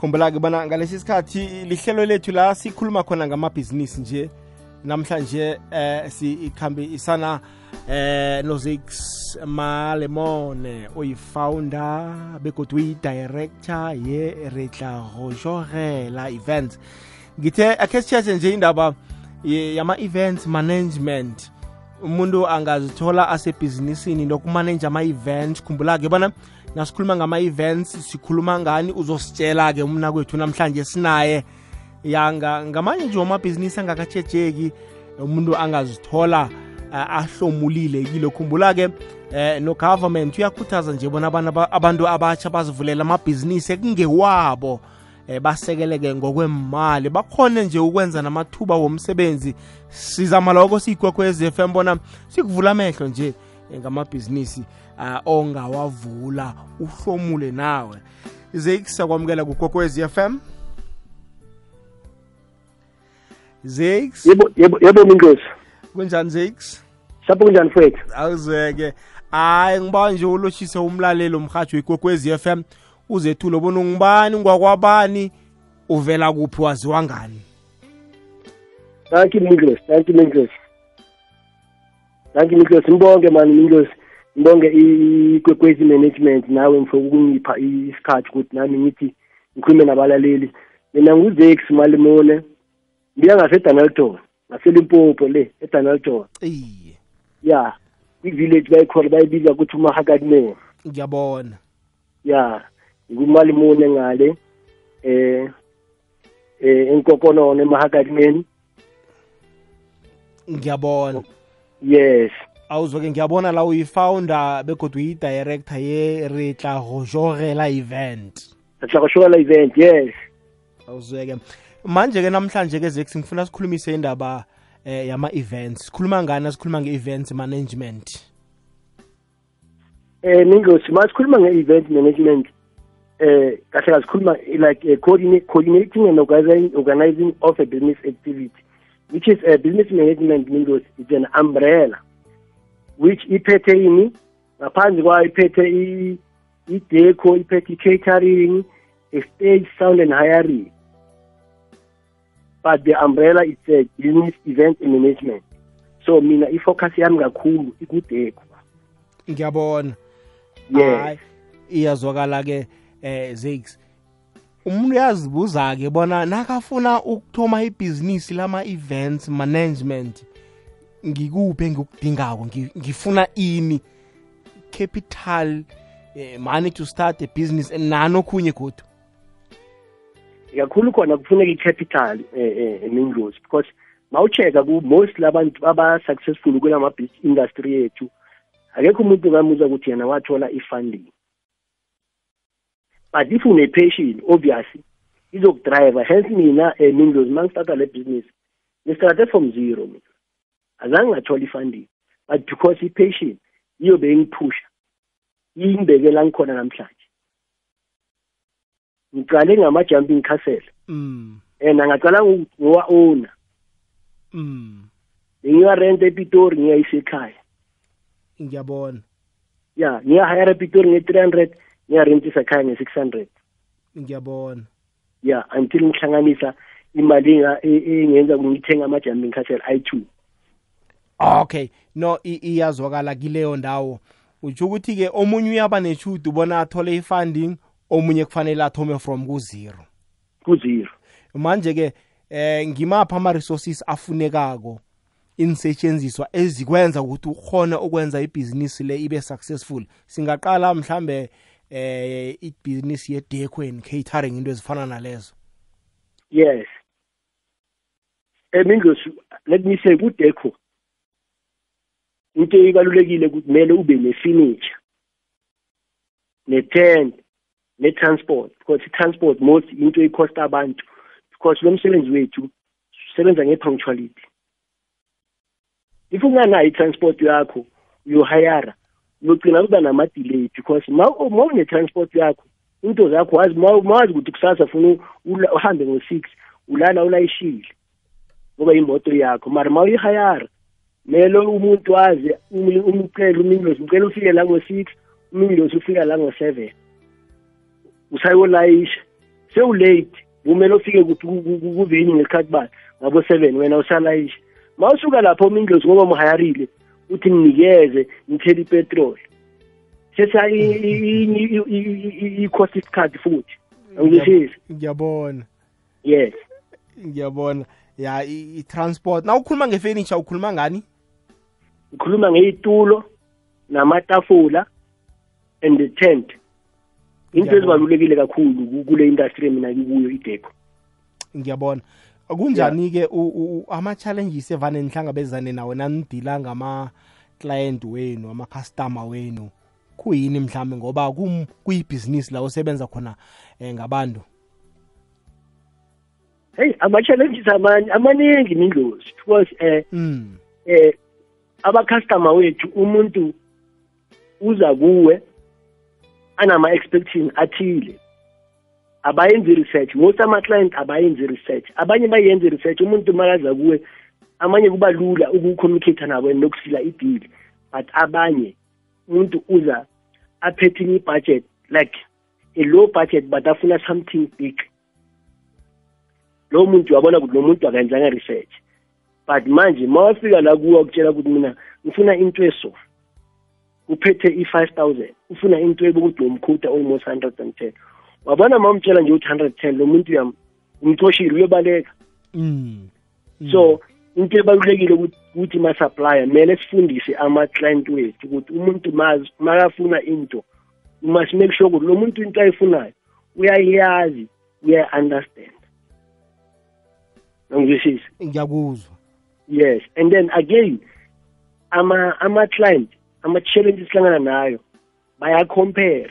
khumbula-ke bona ngalesi sikhathi lihlelo lethu la sikhuluma khona ngamabhizinisi nje. Namhlanje eh sikhambisana eh noZix Malemone oyifounder begodwa uyi-director ye-Retla Rojorela Events. Ngithe akhe sithethe nje indaba yama-events management. Umuntu angazithola asebhizinisini lokumanage ama-events. Khumbula-ke bona nasikhuluma ngama-events sikhuluma ngani uzositshela-ke umna kwethu namhlanje sinaye. Yanga ngamanye nje wamabhizinisi angakatshejeki umuntu angazithola uh, ahlomulile kilo. Khumbula-ke eh no-government uyakhuthaza nje bona abantu abatsha bazivulela amabhizinisi ekungewabo. Eh basekeleke ngokwemali bakhone nje ukwenza namathuba womsebenzi. Sizama lokho siyigwekhwez FM bona sikuvula amehlo nje ngamabhizinisi uh, ongawavula uhlomule nawe. Zeyisakwamukela kugwekhwez FM Zix Yebo yebo yebo Minkosi Kunjani Zix Sapho kunjani mfethu? Awuzeke. Hayi ngiba nje uloshisa umlalelo umhajo igogwezi FM uzethulo bona ungibani ngwakwabani uvela kuphi waziwa ngani? Thank you Minkosi thank you Minkosi You Minkosi mbonge mani Minkosi ngibonge igwegwezi management nawe mfo ukungipha isikhathi ukuthi nami ngithi ngikhulume nabalaleli. Mina nguzex malimone ngiya ngasedanelton ngaselimpopo le edanelton iye ya i-village bayikhona bayibiza ukuthi umahakadimene ngiyabona. Ya ngikumalimune ngale eh eh enkokonono emahakadimeni ngiyabona. Yes. Awuzwe-ke ngiyabona la uyifounder begodwa uyi-director ye-retla rojorela event. Retla rojorela event yes. Awuzweke manje-ke namhlanje-ke zex ngifuna sikhulumise indaba eh, yama-events. Sikhuluma ngani? Sikhuluma nge-events management. Eh ningosi masikhuluma nge-event management eh kahle kasikhuluma like uh, coordinating and organizing, organizing of a business activity. Which is a business management ningosi it's an umbrella which iphethe ini ngaphandle kwayo iphethe i-deco iphethe i-catering i-stage sound and hiring. But the umbrella is a business event management. So mina ifocus yami kakhulu ikudeko ngiyabona. Yes. Iyazwakala ke eh Zakes umuntu uyazibuza ke bona nakafuna ukuthoma ibhizinisi lama events management ngikuphi engikudingako? Ngifuna ini? Capital eh, money to start a business nani okhunye kodwa kakhulu khona kufuneka i-capital eh emingozi because mawucheka ku most labantu aba-successful kulama industry yethu akekho umuntu ongamuza ukuthi yena wathola i-funding. But if une-passion obviously izokudriver hence mina um mingozi uma ngistarta le business ngistarate from zero mina. Azange ngathola i-funding but because i-passion iyo bengiphusha ingibekela ngikhona namhlanje. Ngicale ngama-jumping castle. Mm. and angacala ngowa-owner mm. bengiwarenta epitori ngiyayisa ekhaya ngiyabona. Ya ngiyahayara epitori nge-three hundred ngiyarentisa ekhaya nge-six hundred. Ngiyabona. Ya until ngihlanganisa imali engenza ngithenga ama-jumping castle i-two okay no iyazwakala kileyo ndawo. Utsho ukuthi-ke omunye uyaba neshudu bona athole i-funding omunye kufanele athome from ku-zero. Ku-zero. Manje-ke eh ngimapha ama-resources afunekako insetshenziswa ezikwenza ukuthi ukhone ukwenza ibhizinisi le ibe successful? Singaqala mhlambe eh ibhizinisi yedeco and catering into ezifana nalezo? Yes. Emingosi let me say kudeco into ebalulekile kumele ube ne-furniture ne-tent ne-transport because i-transport most into ikhosta abantu because lo msebenzi wethu usebenza nge-punctuality. If unganayo i-transport yakho uyohayara uyogcina kuba nama-delay because ma une-transport yakho into zakho wazi mawazi ukuthi kusasa funa uhambe ngo-six ulala ulayishile ngoba imoto yakho. Mara ma uyihayara mele umuntu wazi umcela umingilosi umcela ufike la ngo-six umingilosi ufika la ngo-seven. Usayolayisha. Sewulate kumele ufike kuvini ngesikhathi bani? Ngabo seven wena usalayisha. Ma usuka lapho umindlozi ngoba muhayarile uthi nginikeze ngithela ipetroli. Setha i-cost isikhathi futhi. Angizwisisi ngiyabona. Yes. Ngiyabona. Ya i-transport. Na ukhuluma nge-furniture ukhuluma ngani? Ngikhuluma ngeyitulo namatafula and the tent. Into ezibalulekile kakhulu kule industry mina ngikuyo ideco. Ngiyabona. Kunjani-ke ama-challenges evane nihlangabezane nawo nanidila ngama-client wenu ama-customer wenu kuyini mhlambe? Ngoba kuyibhizinisi la osebenza khona um ngabantu. Hey ama-challenges amaningi mindlozi because eh mm. eh aba-customer wethu umuntu uza kuwe anama-expectation athile. Abayenzi research. Most ama-client abayenzi research. Abanye bayenze research umuntu makaza kuwe amanye kuba lula ukucommunicate nabo nokusila ideal. But abanye umuntu uza aphethe i-budget like a low budget but afuna something big. Lo muntu wabona ukuthi lo muntu akayenzanga research. But manje ma wafika la kuwa kutshela ukuthi mina ngifuna into eso uphethe i-five thousand ufuna into ebokuthi nomkhuta almost hundred and ten. Wabona ma umtshela nje ukuthi hundred ten lo muntu umcoshile uyobaleka mm. mm. so into ebalulekile ukuthi ma-supplier kumele sifundise ama-client wethu ukuthi umuntu makafuna into must make sure ukuthi lo muntu into ayifunayo uyayazi uyayi-understand angizwisisi ngiyakuzwa yes and then again ama ama-client ama-challenges sihlangana nayo bayacompare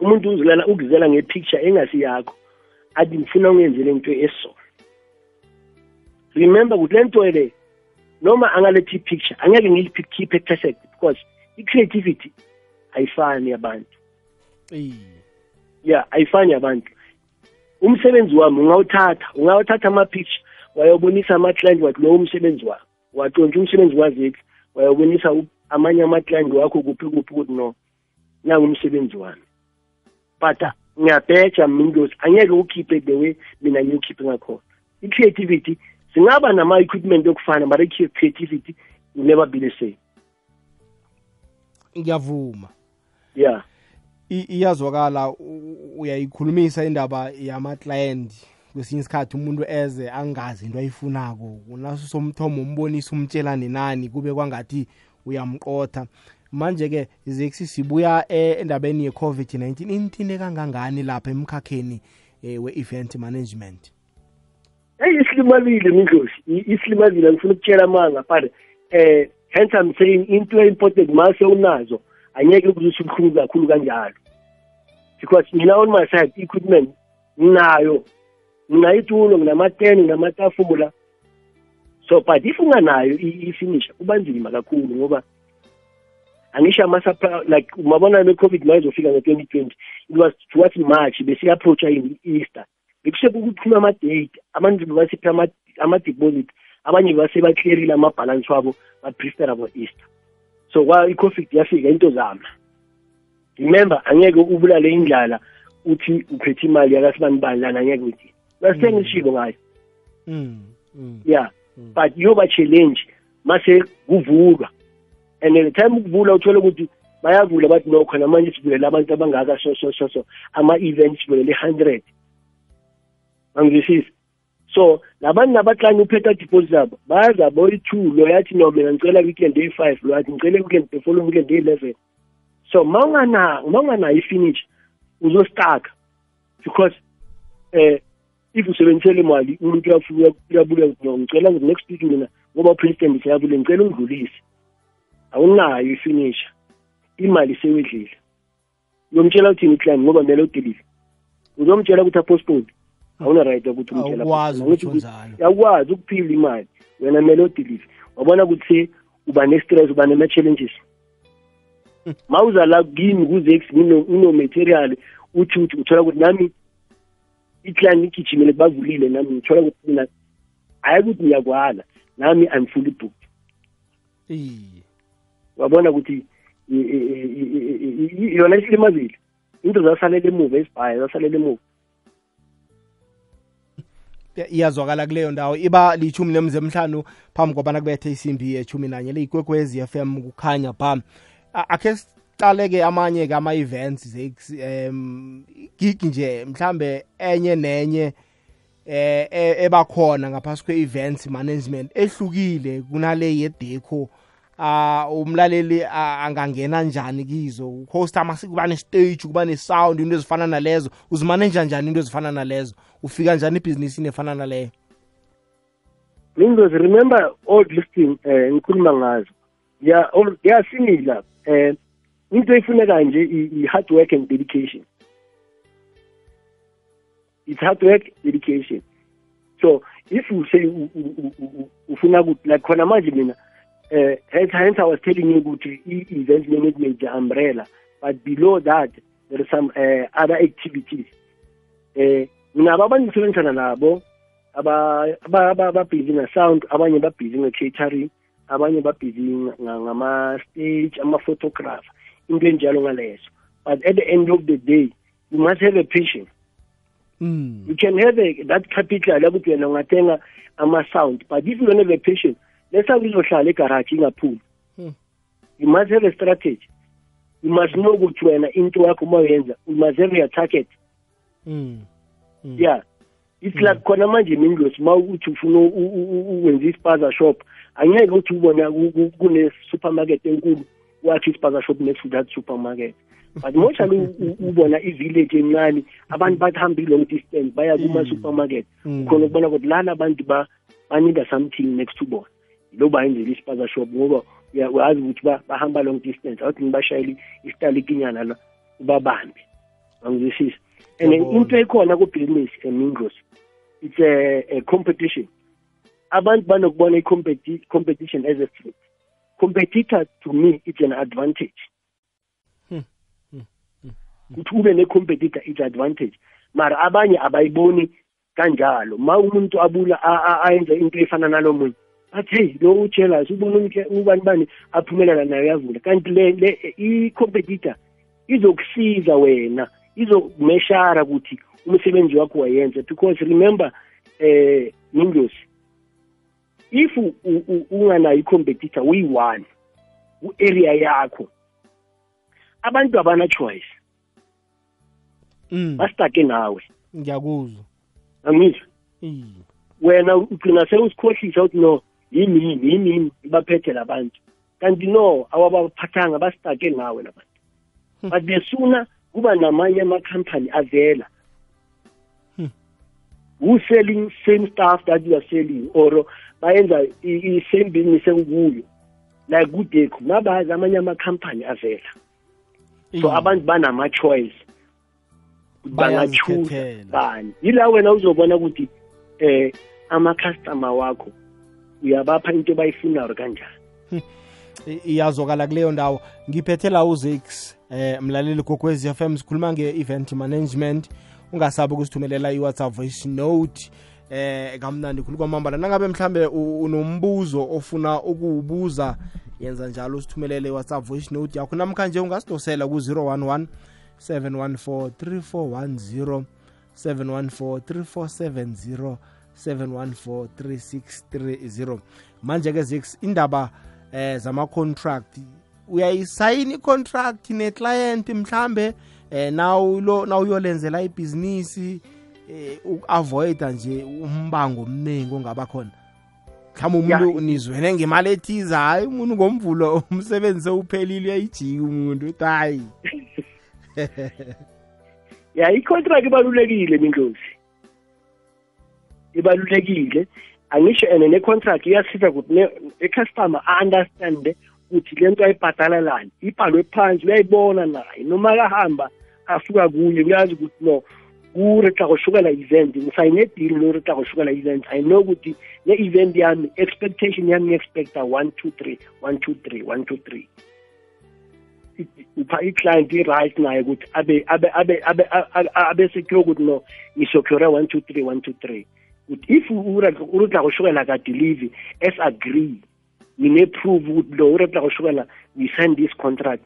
umuntu uzilala ukuzela ngepicture engasiyakho athi ngifuna ungenzele into eso. Remember ukuthi le nto le noma angalethi i-picture angeke ngiyikhiphe perfect because i-creativity ayifani yabantu yeah ayifani yabantu umsebenzi wami ungawuthatha ungawuthatha ama-picture wayobonisa ama-client wathi lowo umsebenzi wami watshontsha umsebenzi wazeki wayobonisa amanye ama-client wakho kuphi kuphi ukuthi no. Nangumsebenzi wami. But ngiyabheja mintos angeke ukhiphe the way mina ngiyokhiphe ngakhona. I-creativity singaba nama-equipment yokufana but i-creativity will never be the same. Ngiyavuma. Yeah. Iyazwakala uyayikhulumisa indaba yama-client. Kwesinye isikhathi umuntu eze angazi into ayifunako. Unaso somthomo umbonisa umtshelane nani kube kwangathi uyamqotha. Manje-ke zexi sibuya endabeni ye-covid-19 inithinde kangangani lapha emkhakheni um we-event management eyi isilimazile mindlosi isilimazile ngifuna ukutshela amanga but eh hence i'm saying into important mase unazo angeke kuzuthi ubuhlungu kakhulu kanjalo because mina on my side equipment nginayo nginayitulo nginamateni nginamatafula so but if unganayo i-finisher kuba nzima kakhulu ngoba angisho ama like mabona le-covid mayezofika ngo-twenty twenty it was towards march besiya-approacha i-easter. Bekusebe kuphuma ama-date abantu bebasiphe ama-deposit abanye basebaclearile amabhalansi wabo bapristera for-easter so kwa i-covid yafika into zama. Remember angeke ubulale indlala uthi uphethe imali yakasibani bani lana angeke uthi basithenga isishilo ngayo yeah but yoba challenge mase kuvulwa. And the time ukuvula uthole ukuthi bayavula bathi no khona manje sivulele abantu abangaka so so so so ama-event sivulele i-hundred. Angizwisisi so labantu nabahlanye uphetha deposit zabo bayaza boyi-two lo yathi no mina ngicela weekend eyi-five lo yathi ngicele weekend the following weekend eyi-eleven. So ma unganayo ifinish uzostaka because eh if usebenzisele imali umuntu uyabuya no ngicela next week mina ngoba upresident seyabule ngicela ungidlulise. Awunayo ifinisha imali sewedlile uyomtshela uthini iclient ngoba kumele udelive uzomtshela ukuthi apostpone awuna right ukuthi umtshelauyakwazi ukuphila imali wena kumele udelive wabona ukuthi uba ne-stress uba nema-challenges ma uza la kimi kuzex ngino-material uthi uthi uthola ukuthi nami iclient igijimele bavulile nami ngithola ukuthi mina hayi ukuthi ngiyakwala. Nami i'm fully booked. Wabona ukuthi yona isilimazile. Into zasalele emuva esibhaye zasalele emuva. Iyazwakala kuleyo ndawo. Iba lichumi nemze emhlanu phambi kobana kubethe isimbi yechumi nanye. Leyikwekwezi FM kukhanya pha akhe sicale-ke amanye-ke ama-events um gig nje mhlambe enye nenye eh e, ebakhona ngaphasi kwe-events management ehlukile kunale yedeco. Ah umlaleli angangena njani kizo? Host kuba ne-stage kuba ne-sound into ezifana nalezo. Uzimaneja njani into ezifana nalezo? Ufika njani ibhizinisini efana naleyo? Windows remember old listing eh ngikhuluma ngazo ya yasimila eh into efuneka nje i hard work and dedication. It's hard work dedication. So if you say ufuna ukuthi like khona manje mina uh, hence, hence I was telling you ukuthi i-event management umbrella but below that there are some uh, other activities. Eh nginabo abantu ngisebenzisana nabo ababhizi nge-sound abanye babhizi nge-catering abanye babhizi ngama-stage ama-photographer into enjalo ngaleso. But at the end of the day you must have a patient mm. you can have a, that capital yokuthi wena ungathenga ama-sound but if you don't have a patient lesa kuzohlala egaraji ingaphumi hmm. you must have a strategy. You must know ukuthi wena into yakho uma uyenza you must have your target. Mm. Mm. yeah. It's mm. like khona manje mindlosi uma uthi ufuna ukwenza ispaza shop angeke uthi ubona kune-supermarket enkulu wakhe ispaza shop next to that supermarket. But mostly ubona i-village encane abantu bahambe i-long distance baya kuma-supermarket khona ukubona ukuthi lana abantu banida something next to bona lo bayenzela ispaza shop ngoba uyazi ukuthi bahamba long distance awuthi ngibashayela isitali ikinyana la ubabambe angizwisisa and into ekhona ku-business emingos it's a, a competition. Abantu banokubona i-competition as a threat. Competitor to me it's an advantage. Hmm, hmm, hmm, ukuthi ube ne-competitor it's advantage. Mara abanye abayiboni kanjalo. Ma umuntu abula ayenza into efana nalo muntu athi hey lo ujealous ubona ubani bani aphumelela nayo yavula kanti le le i-competitor izokusiza wena izokumeshara ukuthi umsebenzi wakho wayenza because remember eh Windows if unganayo i-competitor uyi-one ku-area yakho abantu abana choice. Mm. basitake nawe. Ngiyakuzwa. Angizwa wena ugcina sewusikhohlisa ukuthi no yimini yimini ibaphethe labantu. Kanti no awabaphathanga basitake nawe labantu. Hmm. but the sooner kuba namanye amakhampani avela. Hmm. who selling same stuff that you are selling or bayenza i-same business ekuyo. Like kudeku mabazi amanye amakhampani avela. So abantu banama-choice. Bangachuza bani. Yila wena uzobona ukuthi eh ama-customer wakho uyabapha into bayifunayo kanjani? Hmm. iyazokala kuleyo ndawo. Ngiphethe la uzix eh mlaleli gokwezi FM sikhuluma nge-event management. Ungasabi ukusithumelela i-whatsapp voice note eh kamnandi khulu kwamambala. Nangabe mhlambe unombuzo ofuna ukuwubuza yenza njalo usithumelele i-whatsapp voice note yakho. Namkhanje ungasidosela ku-011 714 3410 714 3470 714 3630 manje-ke zix indaba eh zama-contract uyayisayina i-contract neclient mhlambe eh nawu lo nawuyolenzela ibhizinisi eh uku-avoida nje umbango omningi ongaba khona. Mhlawumbe umuntu nizwene ngemali ethize hayi umuntu ngomvulo umsebenzi sewuphelile uyayijika umuntu uthi hayi. Ya i-contract ibalulekile mindlozi ibalulekile. Angisho ene ne-contract iyasiza ukuthi i-customer a-understande ukuthi le nto ayibhadalelani ibhalwe phansi uyayibona naye. Noma kahamba asuka kuye uyazi ukuthi no kure tla go shukela event ngisayine deal lo re tla go shukela event i know ukuthi le event yami expectation yami expecta 1 2 3 1 2 3 1 2 3 upha i-client i-right naye ukuthi abe abe abe abe abe secure ukuthi no ngisecure 1 2 3 1 2 3 ukuthi if urepla go shukela ka delivery as agree ngine prove ukuthi lo urepla go shukela we sign this contract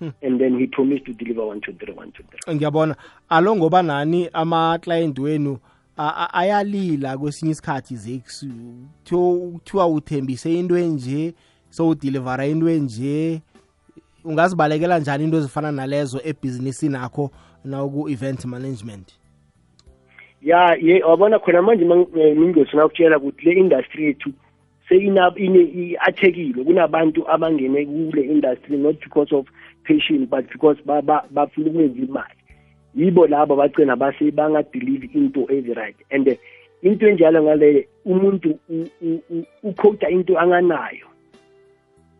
Hmm. and then he promised to deliver 123 123 ngiyabona. Alo ngoba nani ama client wenu ayalila kwesinye isikhathi kuthiwa uthembise into enje sowudelivera into enje. Ungazibalekela njani into ezifana nalezo ebhizinisini akho naku-event management? Ya ye wabona khona manje mingosi nakutshela ukuthi le industry yethu i-athekile. Kunabantu abangene kule industry not because of passion but because bafuna ukwenza imali. Yibo labo bagcina base bangadelive into ezi-right and into enjalo ngale umuntu ukhota into anganayo.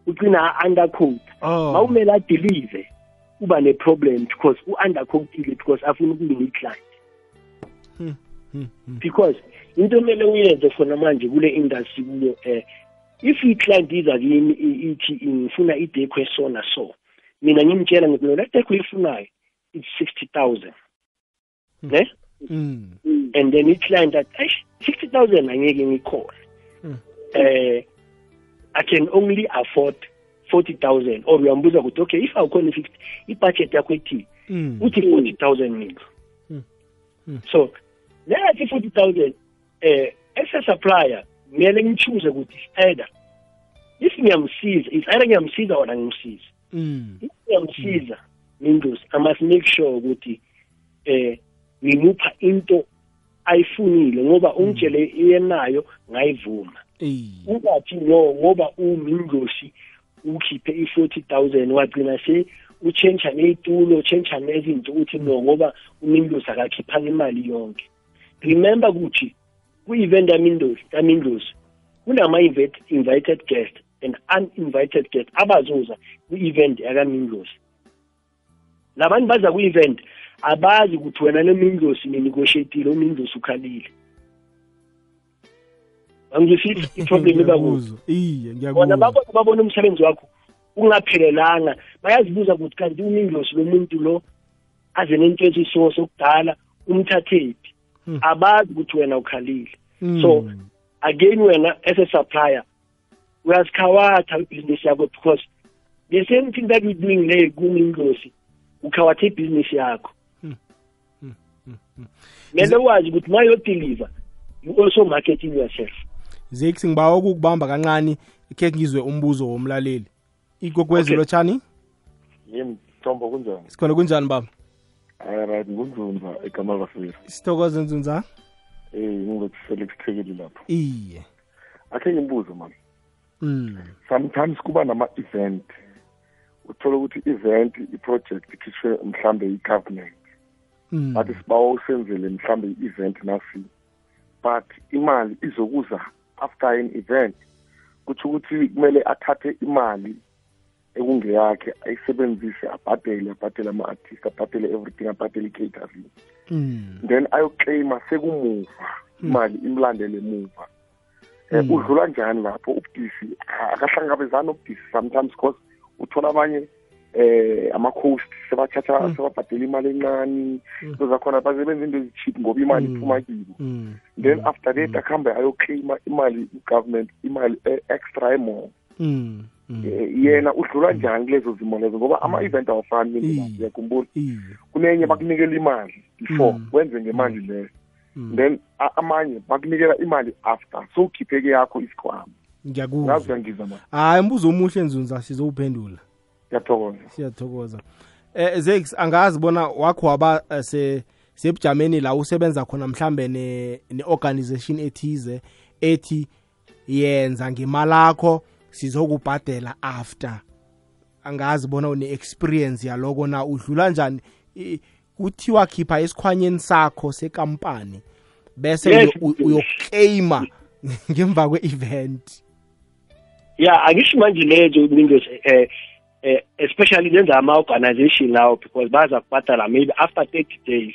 Ugcina undercode oh. mawumele adelive uba ne-problem because u-undercodile because afuna ukulinga i-client. Hmm, hmm, hmm. Because into kumele uyenze khona manje kule industry kuyo um if i-client iza kimi ithi ngifuna idekho esona so mina ngimtshela ngithi no le dekho uyifunayo it's sixty thousand ne Mm. and then i-client athi eish sixty thousand angeke ngikhona um eh i can only afford forty thousand or uyambuza ukuthi okay if awukhona i-fifty i-budget yakho ethini Mm. uthi forty thousand. Mm. so leyathi forty thousand eh as a supplier kumele ngichoose ukuthi either if ngiyamsiza is either ngiyamsiza or angimsiza Mm. if ngiyamsiza mindlosi i must make sure ukuthi eh ngimupha into ayifunile ngoba ungitshele iyenayo ngayivuma Ey. ungathi no ngoba umindlosi ukhiphe i-forty thousand wagcina se utshentsha ney'tulo utshentsha nezinto uthi no ngoba umindlosi akakhiphanga imali yonke remember ukuthi kwi-event yamindlosi yamindlosi kunama-invited guest and uninvited guest abazoza kwi-event yakamindlosi labantu baza kwi-event abazi ukuthi wena nemindlosi ninegotiatile umindlosi ukhalile. Angizwisisi i-problem ebakuzo Ngiyakuzwa. iye bona ngiyakuzwa babona babona umsebenzi wakho ungaphelelanga. Bayazibuza ukuthi kanti umindlosi lo muntu lo aze nento esiso sokudala umthathephi Hmm. Abazi ukuthi wena ukhalile Mm. so again wena as a supplier uyazikhawatha ibhizinisi yakho because the same thing that we doing le kumindlosi ukhawatha ibhizinisi yakho Hmm. Hmm. Hmm. Hmm. wazi ukuthi ma yodeliver you also marketing yourself zex ngibawa ukukubamba kancane khe ngizwe umbuzo womlaleli igogwezi Okay. lotshani yini thombo kunjani sikhona kunjani baba hayi right ngunzunza egama bafika sithokoze nzunza? Eh ngilothi felix thekeli lapho. Iye. Akhe ngimbuze mani? Mm. sometimes kuba nama-event. Uthole ukuthi i-event i-project ikhishwe mhlambe i-government. Mm. bathi sibawa usenzele mhlambe i-event nasi. But imali izokuza after an event. Kutsho ukuthi kumele athathe imali ekungeyakhe ayisebenzise abhadele abhadele ama-artist abhadele everything abhadele i-catering Mm. then ayoclaima sekumuva imali imlandele emuva Mm. um udlula njani lapho ubudisi akahlangabezani ubudisi sometimes because uthola abanye eh ama-coast sebathatha Mm. sebabhadela imali encane Mm. into zakhona basebenza into ezicheap ngoba imali Mm. iphuma kibo Mm. then Mm. after that akhambe ayoclaima imali i-government imali e-extra emore Mm. Mm. Eh, yena udlula njani kulezo zimo lezo? Ngoba ama-event awafani Iye. uyakhumbula? iye. Kunenye bakunikela imali before Mm. wenze ngemali leyo. Mm. then a- amanye bakunikela imali after sowukhipheke yakho isikhwama. Ngiyakuzwa. Ngazi uyangiza ma? Hayi mbuzo omuhle nzunza sizowuphendula. Ngiyathokoza siyathokoza. Eh zex angazi bona wakho waba eh, se sebujameni la usebenza khona mhlambe ne ne-organization ethize ethi yenza ngemalakho sizokubhadela after. Angazi bona une-experience yaloko na udlula njani? I- kuthiwa khipha esikhwanyeni sakho sekampani bese Yes. uyo- u- uyokleyima ngemva kwe-event. Yeah angisho manje lezo windows eh eh especially lenza ama organization now because baza kubhadala maybe after 30 days.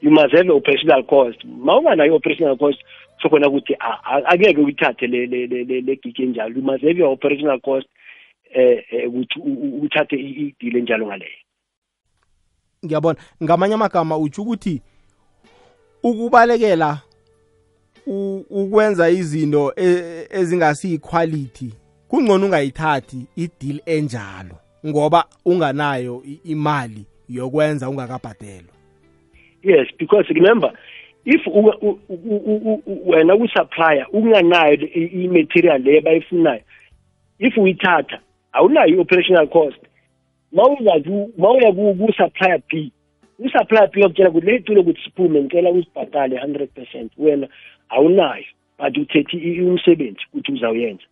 You must have a operational cost. Mawunganayo operational cost sokhona ukuthi a- a- angeke uyithathe le le le le- le gig enjalo. You must have your operational cost eh eh, ukuthi uthathe i- i deal enjalo ngaleyo. Ngiyabona. Ngamanye amagama utsho ukuthi ukubalekela ukwenza izinto e- ezingasiyi-quality kungcono ungayithathi i-deal enjalo ngoba unganayo imali yokwenza ungakabhadelwa. Yes because remember if u- u- u- u- u- wena usupplier unganayo i- i-material le bayifunayo if uyithatha awunayo i-operational cost. Mawuzazi mawuya ku- ku-supplier b u-supplier b wakutshela ukuthi le tulo ukuthi siphume ngicela usibhatale hundred percent wena awunayo but uthethe i- umsebenzi ukuthi uzawuyenza.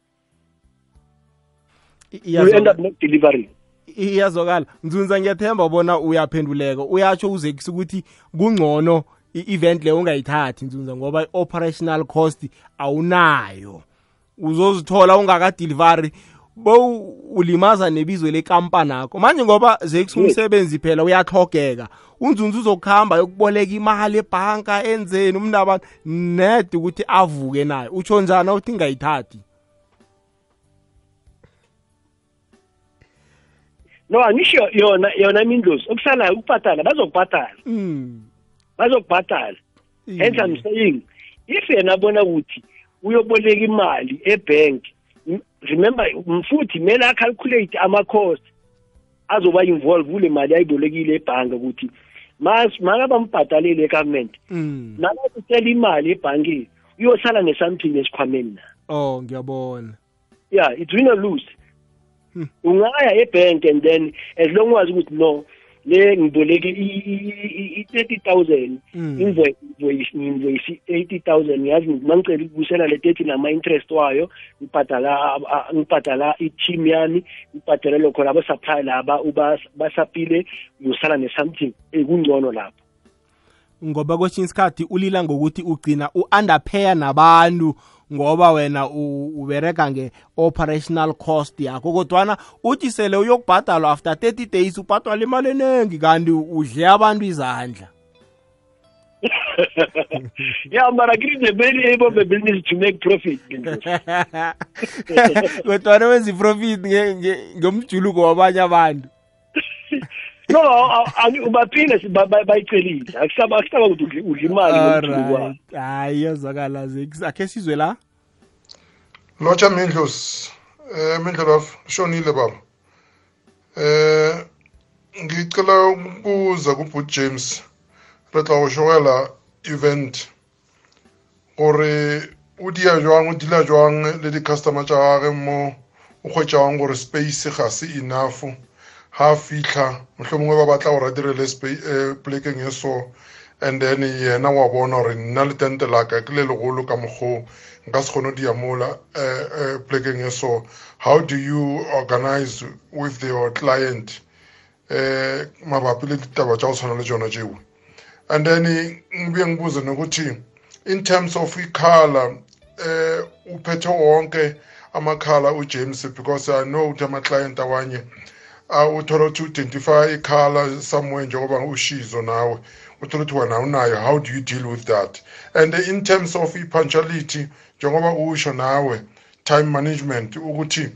You end up not delivering. Iyazokala nzunza ngiyathemba bona uyaphenduleka. Uyatsho uzekisa ukuthi kungcono i-event leyo ungayithathi nzunza ngoba i-operational cost awunayo. Uzozithola ungakadelivari bo ulimaza nebizo lekampani akho manje ngoba zekisa umsebenzi phela uyahlogeka unzunza uzokuhamba yokuboleka imali ebhanka enzeni umntu ned ukuthi avuke nayo utsho njani uthi ngayithathi no angisho yona yona imindlozi okusalayo ukubhatala bazokubhatala mm. Bazokubhatala hence i'm saying if yena abona ukuthi uyoboleka imali ebank m- remember mfuthi kumele acalculate ama-cost azoba involve kule mali ayibolekile ebhanka ukuthi makabambhatalele egovernment. Mm. nakazitela imali ebhankini uyosala ne-something esikhwameni na? Oh ngiyabona. Yeah it's win or lose. Ungaya ebank and then as long as ukuthi no le ngiboleke i-thirty thousand Mm. invoice eighty thousand ngiyazi mangicela ukubusela le thirty nama-interest wayo ngibhadala ngibhadala i-team yami ngibhadala lokho labo supply laba basapile uyosala ne-something ekungcono lapho ngoba kwesinye isikhathi ulila ngokuthi ugcina u-underpayer nabantu ngoba wena u- ubereka nge-operational cost yakho. Kodwana uthi sele uyokubhadalwa after 30 days ubhadalwa imali eningi kanti udle abantu izandla. Yeah but agree the very able of the business to make profit. Kodwana wenza i-profit nge- nge- ngomjuluko wabanye abantu. no a- a- ubaphile si- ba- ba- bayicelile. Akusaba akusaba ukuthi udle udle imali ngomjuluko wakho. alright hayi yazwakala Zeki. akhe sizwe la? Lotsha mindlosi eh mindlolof shonile baba. Eh ngicela ukubuza kubut james. Re tla go shogela event. Gore o dia jwang o dila jwang le di-customer tša gage mo o kgwetšagang gore space ga se enough ha fitlha mohlomongwe ba batla gore a direle polekeng eh, plekeng e so and then yena wa bona gore nna le tente laka ke le legolo ka mokgoo nka se kgone go dia mola eh, eh, plekeng e so. How do you organize with your client eh mabapi le ditaba tsa go tshwana le tsona tšeo and then ngibuye ngibuze nokuthi in terms of ikhala eh uphethe wonke amakhala uJames because i know ukuthi ama-client awanye uthola ukuthi uidentify ikhala somewhere njengoba ushizo nawe. Uthola ukuthi wena awunayo how do you deal with that? And in terms of i-punctuality njengoba usho nawe time management ukuthi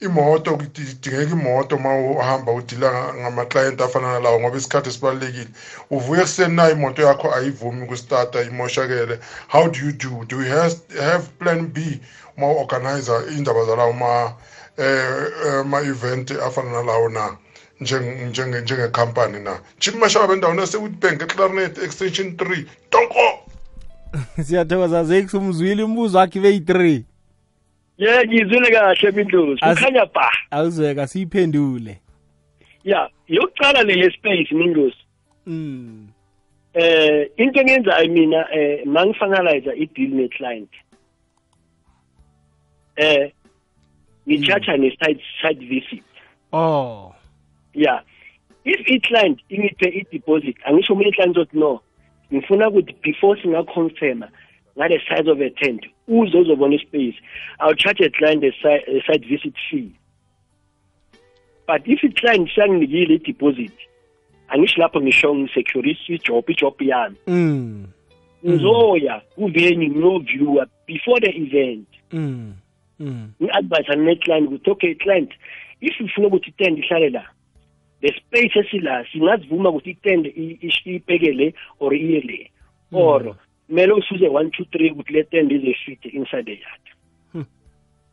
imoto kudingeka imoto uma uhamba udila ngama-client afana nalawo ngoba isikhathi esibalulekile uvuye ekuseni na imoto yakho ayivumi ukustarta imoshakele. How do you do? Do you have, have plan b? Uma u-organizer iy'ndaba zalawo ma eh ma-event afana nalawo na njenge- njenge- njengekhampani na. Chip mashaba endaweni yasewitbank eclarinet extension 3 tonko! Siyathokoza Zeki umzwile umbuzo wakhe beyi-3 ye ngizwile kahle mindlozi As- kukhanya ba awuzweka siyiphendule. Ya yokucala le ye-space mindlozi mm. eh into engenzayo mina eh mangifinalize i-deal ne-client. Eh ngicharge ne-site site visit. Oh. Yeah. If i-client ingiphe i-deposit angisho omunye i-client othi no ngifuna ukuthi before singaconfirma ngale size of a tent uze uzobona ispace. I'll charge a client a site visit fee. But if i-client siyanginikile i-deposit angisho lapho ngisho ngisecurity ijob ijob yami. Mm. ngizoya kuvenue ngiyoviewer before the event. Mm. Mm. ngi-advise ne-client ukuthi okay client if ufuna ukuthi itende ihlale la the space esila singazivuma ukuthi itende i- ish- ibhekele or iye le or kumele usuze one two three ukuthi le tende ize fit inside the yard Hmm.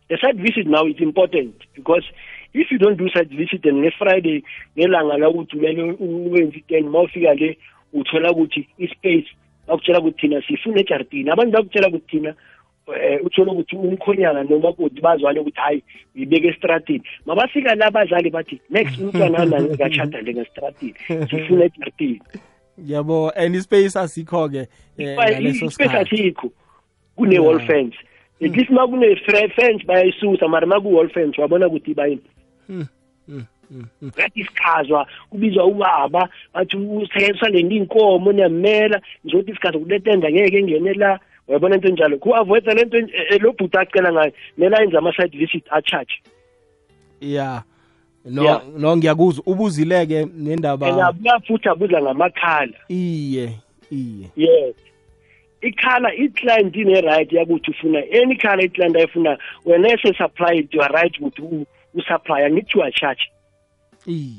the site visit now is important because if you don't do site visit and ne-friday ngelanga lakuthi kumele uwenze itende uma ufika le uthola ukuthi ispace bakutshela ukuthi thina sifuna ejaridini abantu bakutshela ukuthi thina um uthole ukuthi umkhonyana nomakoti bazwane ukuthi hayi uyibeke estratini mabafika la abazali bathi next umntwana nani kachada njengesitratini sifuna ejaridini yabo and ispace asikho-ke eh, ngaleso ispace sikhathi. asikho. Kune-wall fence. At least ma kune-fence bayayisusa mara ma ku-wall fence wabona ukuthi bayini ngathi isikhazwa kubizwa ubaba bathi usekenziswa le nto iy'nkomo niyamela. Njengokuthi isikhazi kuletenda ngeke engene la uyabona into enjalo? Ku-avoida le nto en- eh, lo bhuti acela ngayo? Mele ayenze ama-side visit a-charge. Ya. No Yeah. no ngiyakuzwa. Ubuzileke nendaba and abuya futhi abuza ngamakhala. Iye iye. Yes. Ikhala i-client ine-right yakuthi ufuna any khala i-client ayifuna wena ese-supply it you are right ukuthi u- usupply angithi you are charge iye.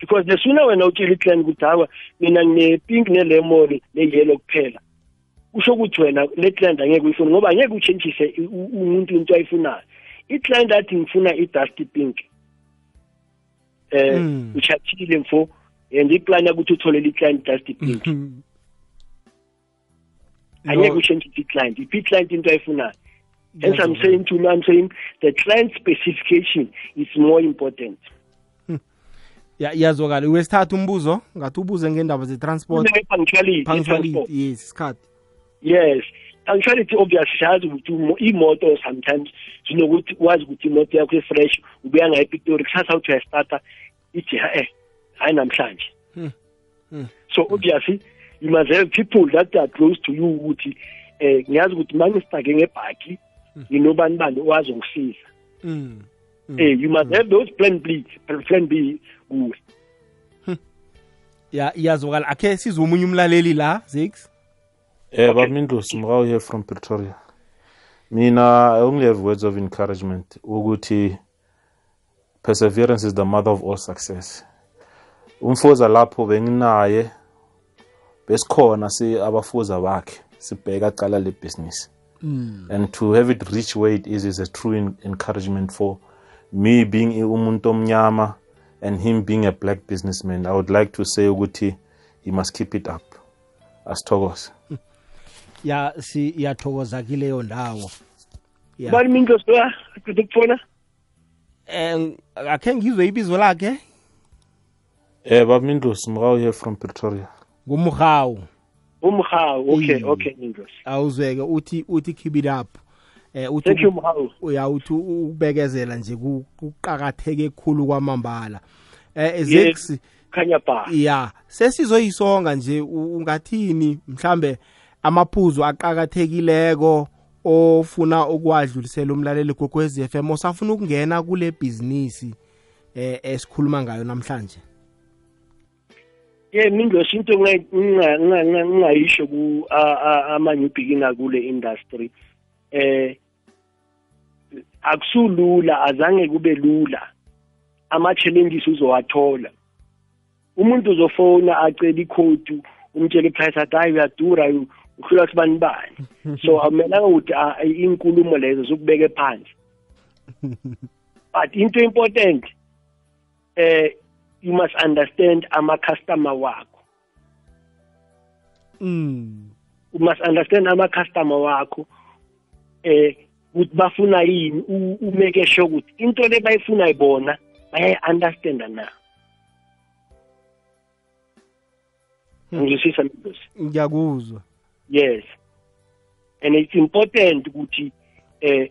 Because the sooner wena utshela i-client ukuthi hawa mina ngine-pink ne-lemon ne-yellow kuphela. Kusho ukuthi wena le client angeke uyifune ngoba angeke uchentshise u- u- umuntu into ayifunayo. I-client athi ngifuna i-dusty pink eh Mm. uchathile mfo and iplan yakuthi utholele i-client dusty pink. Angeke No. uchentshise i-client iphi i-client into ayifunayo? Hence i'm saying to me i'm saying the client specification is more important. Ya- yazwakala. Wesithathu umbuzo? Ngathi ubuze ngendaba ze-transport. Punctuality yes isikhathi yes. Punctuality obvious siyazi ukuthi umo- imoto sometimes zinokuthi wazi ukuthi imoto yakho i-fresh ubuya ngayo epitori kusasa uthi uyastarta ithi eh hayi namhlanje. Hmm. Hmm. so obviously you must have people that are close to you ukuthi eh ngiyazi ukuthi uma ngisitake ngebhaki nginobani bani owazi ungisiza Mm. Mm. eh you must have those plan B plan B kuwe. Ya yazwakala akhe sizwe omunye umlaleli la zix Eh Babindus Mrao here from Pretoria. Mina I only have words of encouragement ukuthi perseverance is the mother of all success. Umfoza lapho benginaye besikhona si abafuza bakhe sibheka cala le business. And to have it reach where it is is a true en- encouragement for me being umuntu omnyama and him being a black businessman. I would like to say ukuthi he must keep it up. Asithokoze. Ya siyathokoza kileyo ndawo. Ya. Bani mindlo siya aqeda ukufona. Eh akhe ngizwe ibizo lakhe? Eh Babindus Mrao here from Pretoria. ngumhawu umhawu okay Mm. okay mindlo awuzweke uthi uthi keep it up. Eh uthi thank you mhawu uyawuthi ukubekezela nje ku- kuqakatheke khulu kwamambala. Eh zex khanya ba ya sesizoyisonga nje u- ungathini? Mhlambe amaphuzu aqakathekileko ofuna ukwadlulisela umlaleli gogwezi FM osafuna ukungena kule business eh esikhuluma ngayo namhlanje. Ye mindlo into nginga- nginga- nginga- nginga- ngingayisho ku a- a- ama-new beginner kule industry eh akusulula azange kube lula. Ama-challenges uzowathola. Umuntu uzofona acela ikhodi umtshela iprice athi hayi uyadura u- uhlula sibani bani so akumelanga ukuthi ah, inkulumo lezo zokubeke phansi. But into important eh you must understand ama-customer wakho. Mm. You must understand ama-customer wakho eh ukuthi bafuna yini umeke sure ukuthi into le bayifuna ibona bayayi-understanda na. Ngizwisisa mntosi ngiyakuzwa. Yes. And it's important ukuthi eh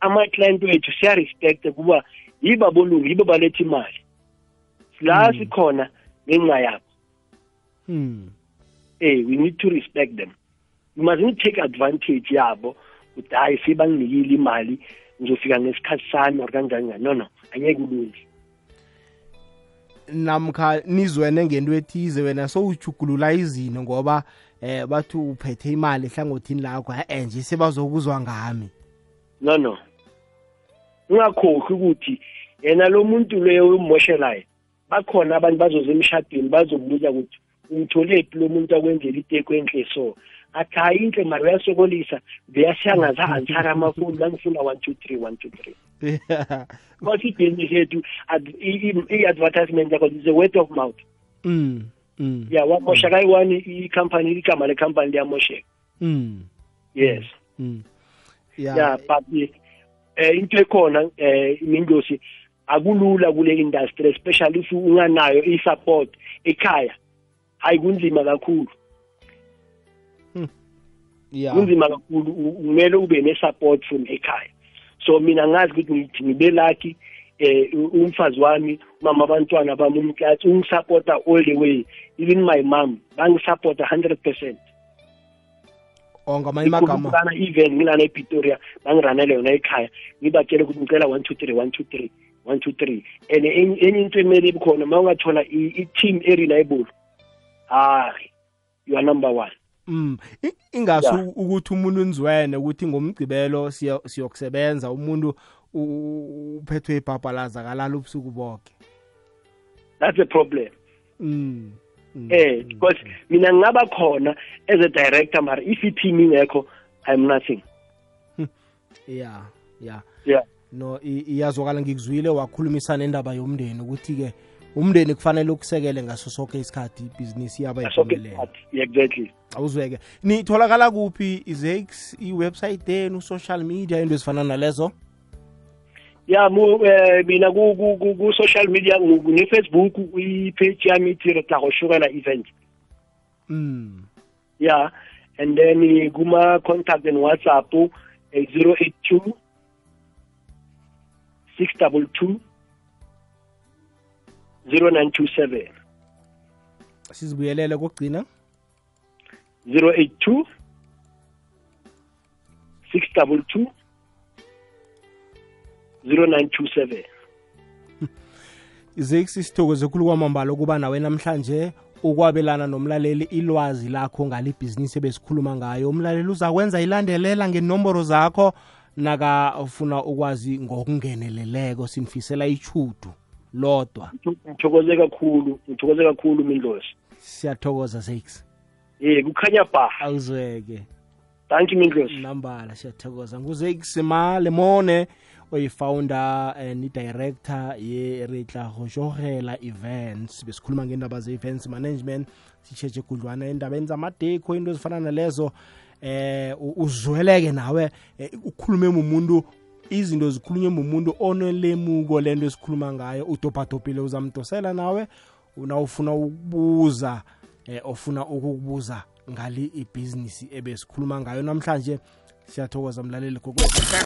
ama-client wethu siya-respecta kuba yibo abolungu yibo baletha imali. La sikhona ngenxa yabo. Mm eh we need to respect them. You mustn't take advantage yabo ukuthi hayi sebanginikile imali ngizofika ngesikhathi sami or kanjani njani no no angeke ulunge. Namkha nizwene ngento ethize wena sowujugulula izino ngoba eh bathi uphethe imali ehlangothini lakho eh nje sebazokuzwa ngami no no ungakhohlwa ukuthi yena lo muntu leyo umoshelayo bakhona abantu bazoza emshadweni bazombuza ukuthi umtholephi lo muntu akwenzela iteko enhle so athi hayi inhle mari uyasokolisa beyasiyangaza ansara amafoni bangifuna one two three one two three because ibhizinisi yethu ad- i- i- i-advertisement yakho is a word of mouth mm mm. Ya wamosheka ayi-one i-company igama le-company liyamosheka mm. Yes. Mm. Ya yeah but eh into ekhona eh imindosi akulula kule industry especially if unganayo i-support ekhaya hayi kunzima kakhulu yeah. Kunzima kakhulu u- kumele ube ne-support from ekhaya. So mina ngazi ukuthi ngithi ngibe lucky eh u- umfazi wami mama abantwana bami umkatsi ungisupporta all the way. Even my mom bangisupporta 100% ongamanye amagama. Ikhumbulana even ngilana ePretoria bangiranele yona ekhaya. Ngibatshele ukuthi ngicela 1 2 3 1 2 3 1 2 3 and enye enye into emele ibukhona uma ungathola i- i-team e-reliable hayi you are number one. Mm. I- ingasi Yeah. u- ukuthi umuntu unzwene ukuthi ngomgcibelo siyo- siyokusebenza umuntu u- u- uphethwe ibhabhalaza kalala ubusuku bonke. that's a problem Mm. mm, eh mm, because mina ngingaba khona as a director mara if i-team ingekho i'm nothing Yeah, yeah. yeah No i- iyazwakala ngikuzwile wakhulumisana indaba yomndeni ukuthi ke umndeni kufanele ukusekele ngaso sonke isikhathi ibhizinisi yaba soke iphumelele. isikhathi exactly Awuzweke. Nitholakala kuphi izex iwebsite yenu social media into ezifana nalezo? Ya mu eh, mina ku ku- ku ku social media ne Facebook i-page yami ithi re tla go shogela event Mm. yeah and then eh, kuma contact and whatsapp eh, 082 622 0927 Sizibuyelele kokugcina. 082 622 0927 izex isithokoze khulu kwamambala ukuba nawe namhlanje ukwabelana nomlaleli ilwazi lakho ngalibhizinisi ebesikhuluma ngayo. Umlaleli uzakwenza ilandelela ngenomboro zakho nakafuna ukwazi ngokungeneleleko sinifisela ichudu lodwa. Ngithokoze kakhulu ngithokoze kakhulu mindlosi siyathokoza zex eh kukhanya ba. Awuzweke. Thank you mindlosi nambala siyathokoza. Nguzex malemone oyifounder and ni-director ye-retla gojogela events. Besikhuluma ngendaba ze-events management sitshetshe gudlwana endabeni zamadekho into ezifana nalezo eh u- uzweleke nawe eh, ukhulume mumuntu izinto zikhulunywe mumuntu onelemuko lento esikhuluma ngayo udobhadobhile uzamdosela nawe nawufuna ukubuza eh, ofuna ukukubuza ngali ibhizinisi ebesikhuluma ngayo. Namhlanje siyathokoza mlaleli gogo.